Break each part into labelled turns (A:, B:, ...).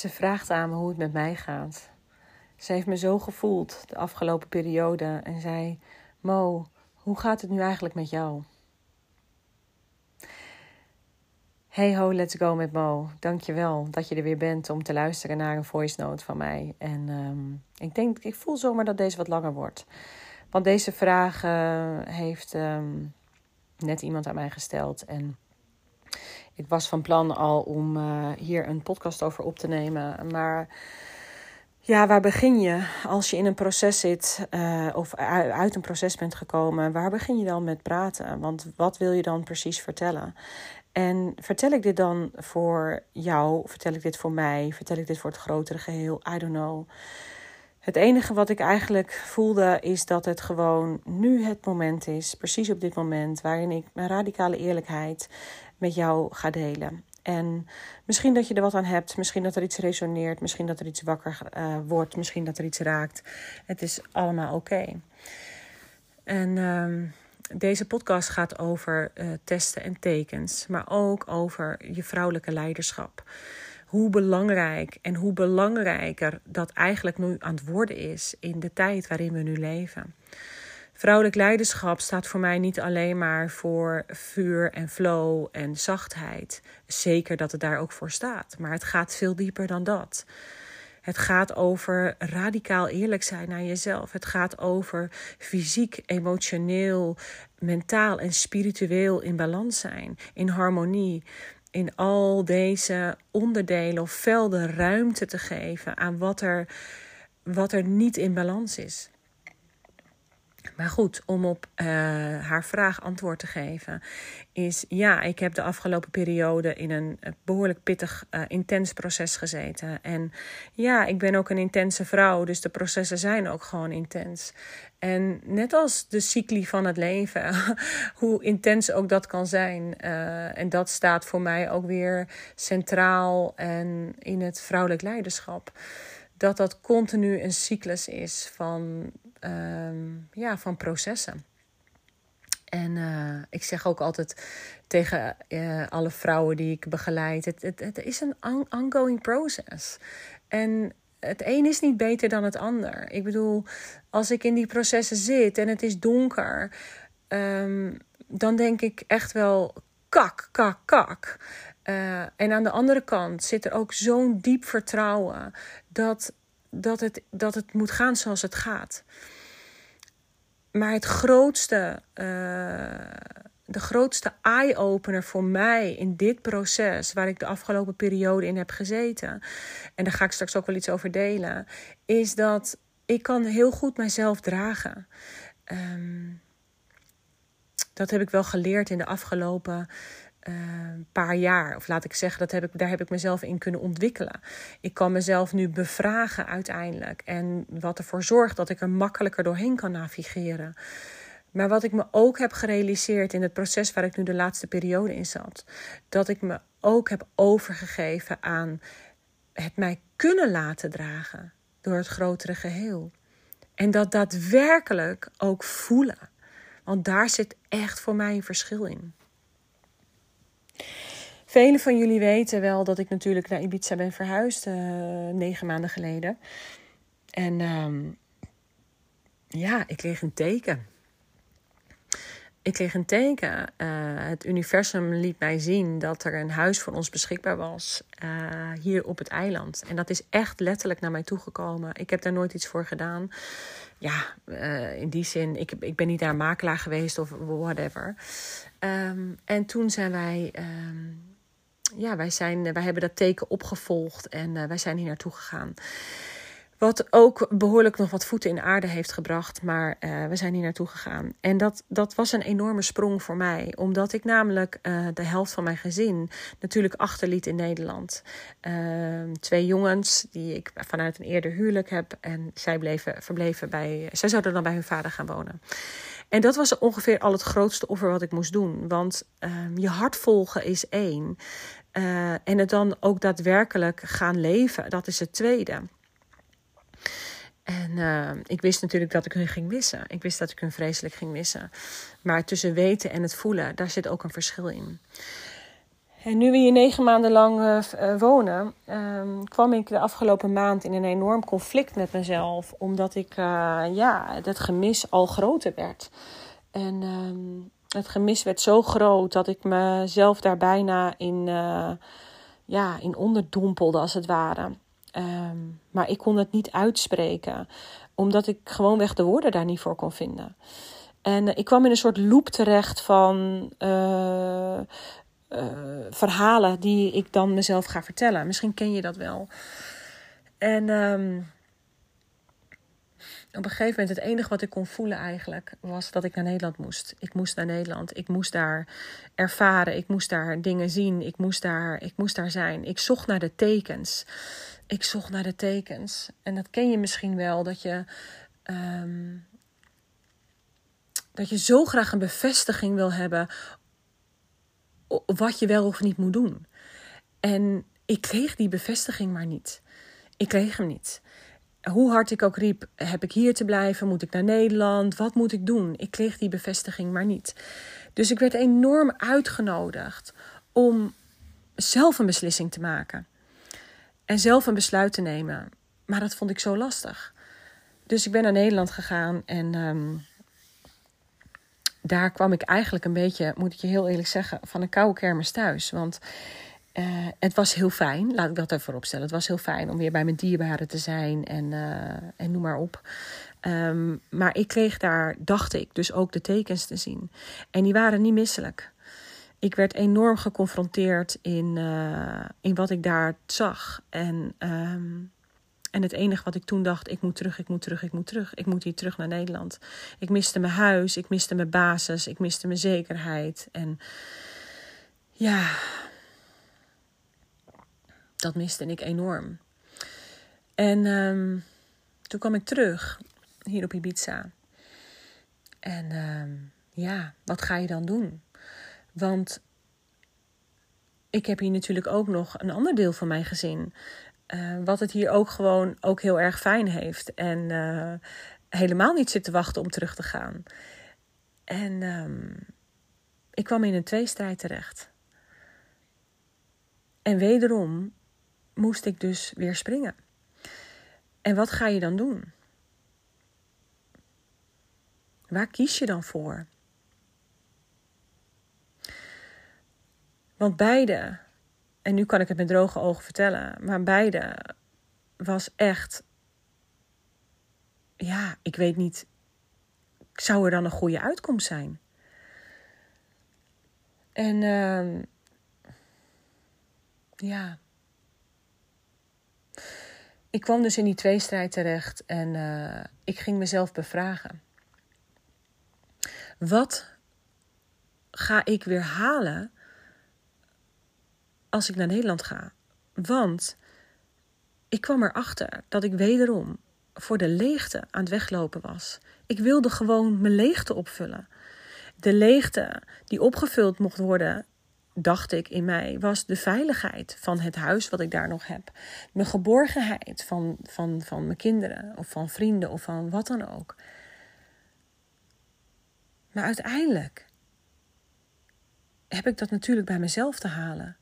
A: Ze vraagt aan me hoe het met mij gaat. Ze heeft me zo gevoeld de afgelopen periode en zei: Mo, hoe gaat het nu eigenlijk met jou? Hey ho, let's go met Mo. Dankjewel dat je er weer bent om te luisteren naar een voice note van mij. En um, ik denk, ik voel zomaar dat deze wat langer wordt. Want deze vraag heeft um, net iemand aan mij gesteld. En ik was van plan al om uh, hier een podcast over op te nemen. Maar ja, waar begin je als je in een proces zit uh, of uit een proces bent gekomen? Waar begin je dan met praten? Want wat wil je dan precies vertellen? En vertel ik dit dan voor jou? Vertel ik dit voor mij? Vertel ik dit voor het grotere geheel? I don't know. Het enige wat ik eigenlijk voelde is dat het gewoon nu het moment is, precies op dit moment, waarin ik mijn radicale eerlijkheid met jou ga delen. En misschien dat je er wat aan hebt, misschien dat er iets resoneert, misschien dat er iets wakker uh, wordt, misschien dat er iets raakt. Het is allemaal oké. En uh, deze podcast gaat over uh, testen en tekens, maar ook over je vrouwelijke leiderschap. Hoe belangrijk en hoe belangrijker dat eigenlijk nu aan het worden is in de tijd waarin we nu leven. Vrouwelijk leiderschap staat voor mij niet alleen maar voor vuur en flow en zachtheid. Zeker dat het daar ook voor staat, maar het gaat veel dieper dan dat. Het gaat over radicaal eerlijk zijn naar jezelf. Het gaat over fysiek, emotioneel, mentaal en spiritueel in balans zijn, in harmonie. In al deze onderdelen of velden ruimte te geven aan wat er, wat er niet in balans is. Maar goed, om op uh, haar vraag antwoord te geven, is ja, ik heb de afgelopen periode in een behoorlijk pittig, uh, intens proces gezeten. En ja, ik ben ook een intense vrouw, dus de processen zijn ook gewoon intens. En net als de cycli van het leven, hoe intens ook dat kan zijn. En dat staat voor mij ook weer centraal en in het vrouwelijk leiderschap. Dat dat continu een cyclus is van um, ja, van processen. En uh, ik zeg ook altijd tegen uh, alle vrouwen die ik begeleid: het, het, het is een on ongoing process. En het een is niet beter dan het ander. Ik bedoel, als ik in die processen zit en het is donker, um, dan denk ik echt wel kak, kak, kak. Uh, en aan de andere kant zit er ook zo'n diep vertrouwen dat dat het, dat het moet gaan zoals het gaat. Maar het grootste, uh, de grootste eye-opener voor mij in dit proces, waar ik de afgelopen periode in heb gezeten, en daar ga ik straks ook wel iets over delen, is dat ik kan heel goed mijzelf dragen. Um, dat heb ik wel geleerd in de afgelopen een uh, paar jaar. Of laat ik zeggen, dat heb ik, daar heb ik mezelf in kunnen ontwikkelen. Ik kan mezelf nu bevragen uiteindelijk. En wat ervoor zorgt dat ik er makkelijker doorheen kan navigeren. Maar wat ik me ook heb gerealiseerd in het proces waar ik nu de laatste periode in zat, dat ik me ook heb overgegeven aan het mij kunnen laten dragen door het grotere geheel. En dat daadwerkelijk ook voelen. Want daar zit echt voor mij een verschil in. Velen van jullie weten wel dat ik natuurlijk naar Ibiza ben verhuisd uh, negen maanden geleden. En um, ja, ik kreeg een teken. Ik kreeg een teken. Uh, het universum liet mij zien dat er een huis voor ons beschikbaar was uh, hier op het eiland. En dat is echt letterlijk naar mij toegekomen. Ik heb daar nooit iets voor gedaan. Ja, uh, in die zin, ik, ik ben niet daar makelaar geweest of whatever. Um, en toen zijn wij. Um, ja, wij, zijn, wij hebben dat teken opgevolgd en wij zijn hier naartoe gegaan. Wat ook behoorlijk nog wat voeten in de aarde heeft gebracht. Maar uh, we zijn hier naartoe gegaan. En dat, dat was een enorme sprong voor mij. Omdat ik namelijk uh, de helft van mijn gezin natuurlijk achterliet in Nederland. Uh, twee jongens die ik vanuit een eerder huwelijk heb. En zij bleven, verbleven bij. Zij zouden dan bij hun vader gaan wonen. En dat was ongeveer al het grootste offer wat ik moest doen. Want ehm, je hart volgen is één. Uh, en het dan ook daadwerkelijk gaan leven, dat is het tweede. En uh, ik wist natuurlijk dat ik hun ging missen. Ik wist dat ik hun vreselijk ging missen. Maar tussen weten en het voelen, daar zit ook een verschil in. En nu we hier negen maanden lang uh, wonen, um, kwam ik de afgelopen maand in een enorm conflict met mezelf. Omdat ik, uh, ja, het gemis al groter werd. En um, het gemis werd zo groot dat ik mezelf daar bijna in, ja, in onderdompelde, als het ware. Um, maar ik kon het niet uitspreken, omdat ik gewoonweg de woorden daar niet voor kon vinden. En ik kwam in een soort loop terecht van uh, verhalen die ik dan mezelf ga vertellen. Misschien ken je dat wel. En um, op een gegeven moment, het enige wat ik kon voelen eigenlijk, was dat ik naar Nederland moest. Ik moest naar Nederland. Ik moest daar ervaren. Ik moest daar dingen zien. Ik moest daar, ik moest daar zijn. Ik zocht naar de tekens. Ik zocht naar de tekens. En dat ken je misschien wel, dat je. Um, dat je zo graag een bevestiging wil hebben wat je wel of niet moet doen. En ik kreeg die bevestiging maar niet. Ik kreeg hem niet. Hoe hard ik ook riep, heb ik hier te blijven? Moet ik naar Nederland? Wat moet ik doen? Ik kreeg die bevestiging maar niet. Dus ik werd enorm uitgenodigd om zelf een beslissing te maken. En zelf een besluit te nemen. Maar dat vond ik zo lastig. Dus ik ben naar Nederland gegaan en um, daar kwam ik eigenlijk een beetje, moet ik je heel eerlijk zeggen, van een koude kermis thuis. Want uh, het was heel fijn, laat ik dat even opstellen. Het was heel fijn om weer bij mijn dierbaren te zijn en, uh, en noem maar op. Um, maar ik kreeg daar, dacht ik, dus ook de tekens te zien. En die waren niet misselijk. Ik werd enorm geconfronteerd in, uh, in wat ik daar zag. En um, en het enige wat ik toen dacht, ik moet terug, ik moet terug, ik moet terug. Ik moet hier terug naar Nederland. Ik miste mijn huis, ik miste mijn basis, ik miste mijn zekerheid. En ja, dat miste ik enorm. En um, toen kwam ik terug, hier op Ibiza. En um, ja, wat ga je dan doen? Want ik heb hier natuurlijk ook nog een ander deel van mijn gezin. Uh, wat het hier ook gewoon ook heel erg fijn heeft. En uh, helemaal niet zit te wachten om terug te gaan. En um, ik kwam in een tweestrijd terecht. En wederom moest ik dus weer springen. En wat ga je dan doen? Waar kies je dan voor? Want beide en nu kan ik het met droge ogen vertellen. Maar beide was echt. Ja, ik weet niet. Zou er dan een goede uitkomst zijn? En uh, ja. Ik kwam dus in die tweestrijd terecht en uh, ik ging mezelf bevragen. Wat ga ik weer halen als ik naar Nederland ga. Want ik kwam erachter dat ik wederom voor de leegte aan het weglopen was. Ik wilde gewoon mijn leegte opvullen. De leegte die opgevuld mocht worden, dacht ik in mij, was de veiligheid van het huis wat ik daar nog heb. Mijn geborgenheid van, van, van mijn kinderen of van vrienden of van wat dan ook. Maar uiteindelijk heb ik dat natuurlijk bij mezelf te halen.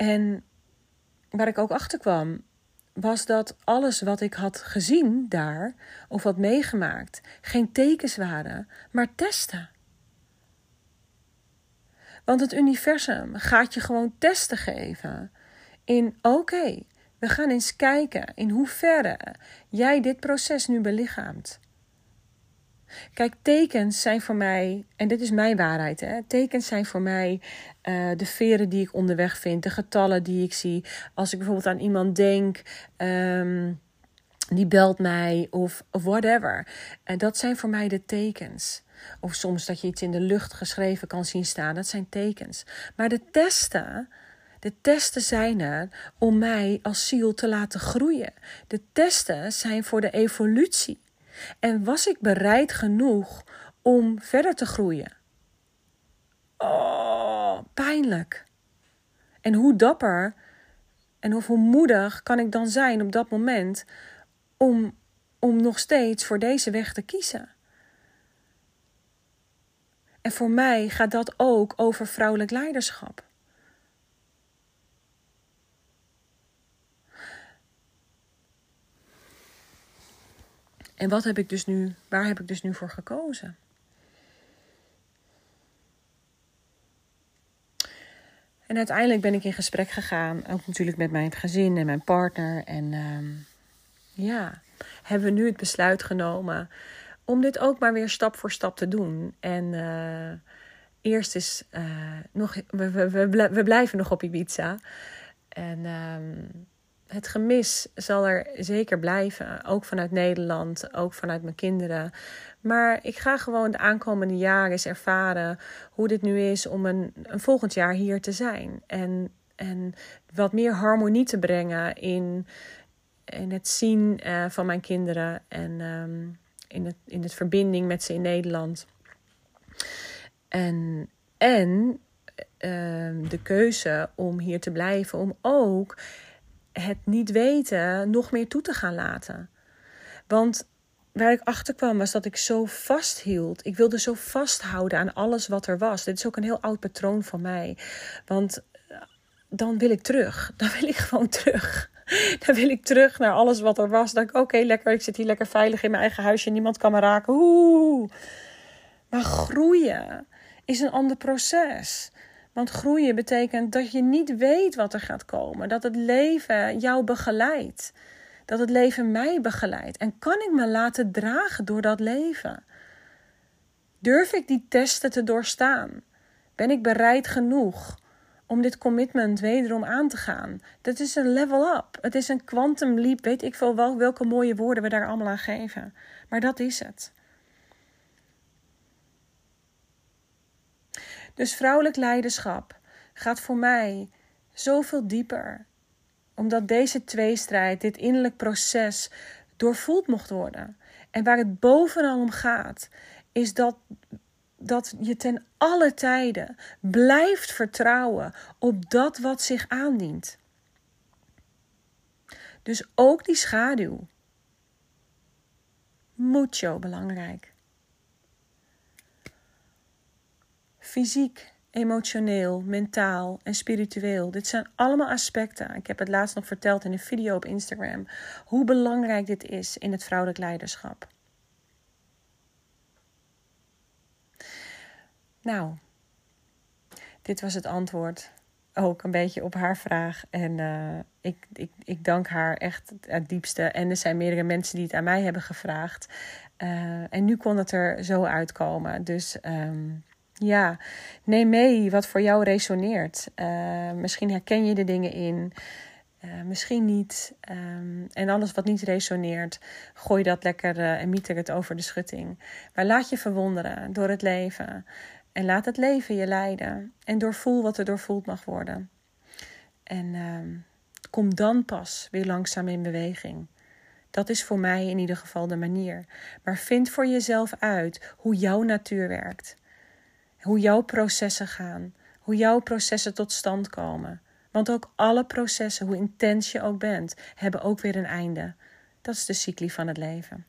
A: En waar ik ook achter kwam, was dat alles wat ik had gezien daar, of had meegemaakt, geen tekens waren, maar testen. Want het universum gaat je gewoon testen geven. In oké, we gaan eens kijken in hoeverre jij dit proces nu belichaamt. Kijk, tekens zijn voor mij, en dit is mijn waarheid, hè, tekens zijn voor mij uh, de veren die ik onderweg vind, de getallen die ik zie. Als ik bijvoorbeeld aan iemand denk, um, die belt mij of, of whatever. En dat zijn voor mij de tekens. Of soms dat je iets in de lucht geschreven kan zien staan, dat zijn tekens. Maar de testen, de testen zijn er om mij als ziel te laten groeien. De testen zijn voor de evolutie. En was ik bereid genoeg om verder te groeien? Oh, pijnlijk. En hoe dapper en hoe moedig kan ik dan zijn op dat moment om, om nog steeds voor deze weg te kiezen? En voor mij gaat dat ook over vrouwelijk leiderschap. En wat heb ik dus nu, waar heb ik dus nu voor gekozen? En uiteindelijk ben ik in gesprek gegaan, ook natuurlijk met mijn gezin en mijn partner. En ehm, ja, hebben we nu het besluit genomen om dit ook maar weer stap voor stap te doen. En uh, eerst is uh, nog, we, we, we, we, blijven nog op Ibiza. En um, het gemis zal er zeker blijven. Ook vanuit Nederland, ook vanuit mijn kinderen. Maar ik ga gewoon de aankomende jaren eens ervaren hoe dit nu is om een, een volgend jaar hier te zijn. En, en wat meer harmonie te brengen in, in het zien uh, van mijn kinderen en um, in, het, in het verbinding met ze in Nederland. En, en uh, de keuze om hier te blijven, om ook het niet weten nog meer toe te gaan laten. Want waar ik achter kwam was dat ik zo vasthield. Ik wilde zo vasthouden aan alles wat er was. Dit is ook een heel oud patroon van mij. Want eh, dan wil ik terug. Dan wil ik gewoon terug. Dan wil ik terug naar alles wat er was. Dan denk ik, oké, lekker. Ik zit hier lekker veilig in mijn eigen huisje. Niemand kan me raken. Oeh. Maar groeien is een ander proces. Want groeien betekent dat je niet weet wat er gaat komen. Dat het leven jou begeleidt. Dat het leven mij begeleidt. En kan ik me laten dragen door dat leven? Durf ik die testen te doorstaan? Ben ik bereid genoeg om dit commitment wederom aan te gaan? Dat is een level up. Het is een quantum leap. Weet ik veel wel welke mooie woorden we daar allemaal aan geven. Maar dat is het. Dus vrouwelijk leiderschap gaat voor mij zoveel dieper. Omdat deze tweestrijd, dit innerlijk proces, doorvoeld mocht worden. En waar het bovenal om gaat, is dat, dat je ten alle tijden blijft vertrouwen op dat wat zich aandient. Dus ook die schaduw. Mucho belangrijk. Fysiek, emotioneel, mentaal en spiritueel. Dit zijn allemaal aspecten. Ik heb het laatst nog verteld in een video op Instagram. Hoe belangrijk dit is in het vrouwelijk leiderschap. Nou, dit was het antwoord. Ook een beetje op haar vraag. En uh, ik, ik, ik dank haar echt het diepste. En er zijn meerdere mensen die het aan mij hebben gevraagd. Uh, en nu kon het er zo uitkomen. Dus um, ja, neem mee wat voor jou resoneert. Uh, misschien herken je de dingen in, uh, misschien niet. Um, en alles wat niet resoneert, gooi dat lekker uh, en mieter het over de schutting. Maar laat je verwonderen door het leven. En laat het leven je leiden. En doorvoel wat er doorvoeld mag worden. En uh, kom dan pas weer langzaam in beweging. Dat is voor mij in ieder geval de manier. Maar vind voor jezelf uit hoe jouw natuur werkt. Hoe jouw processen gaan. Hoe jouw processen tot stand komen. Want ook alle processen, hoe intens je ook bent, hebben ook weer een einde. Dat is de cycli van het leven.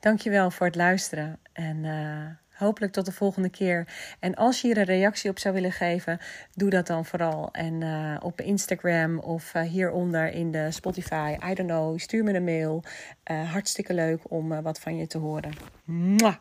A: Dankjewel voor het luisteren en uh, hopelijk tot de volgende keer. En als je hier een reactie op zou willen geven, doe dat dan vooral. En uh, op Instagram of uh, hieronder in de Spotify, I don't know, stuur me een mail. hartstikke leuk om wat van je te horen. Mwah!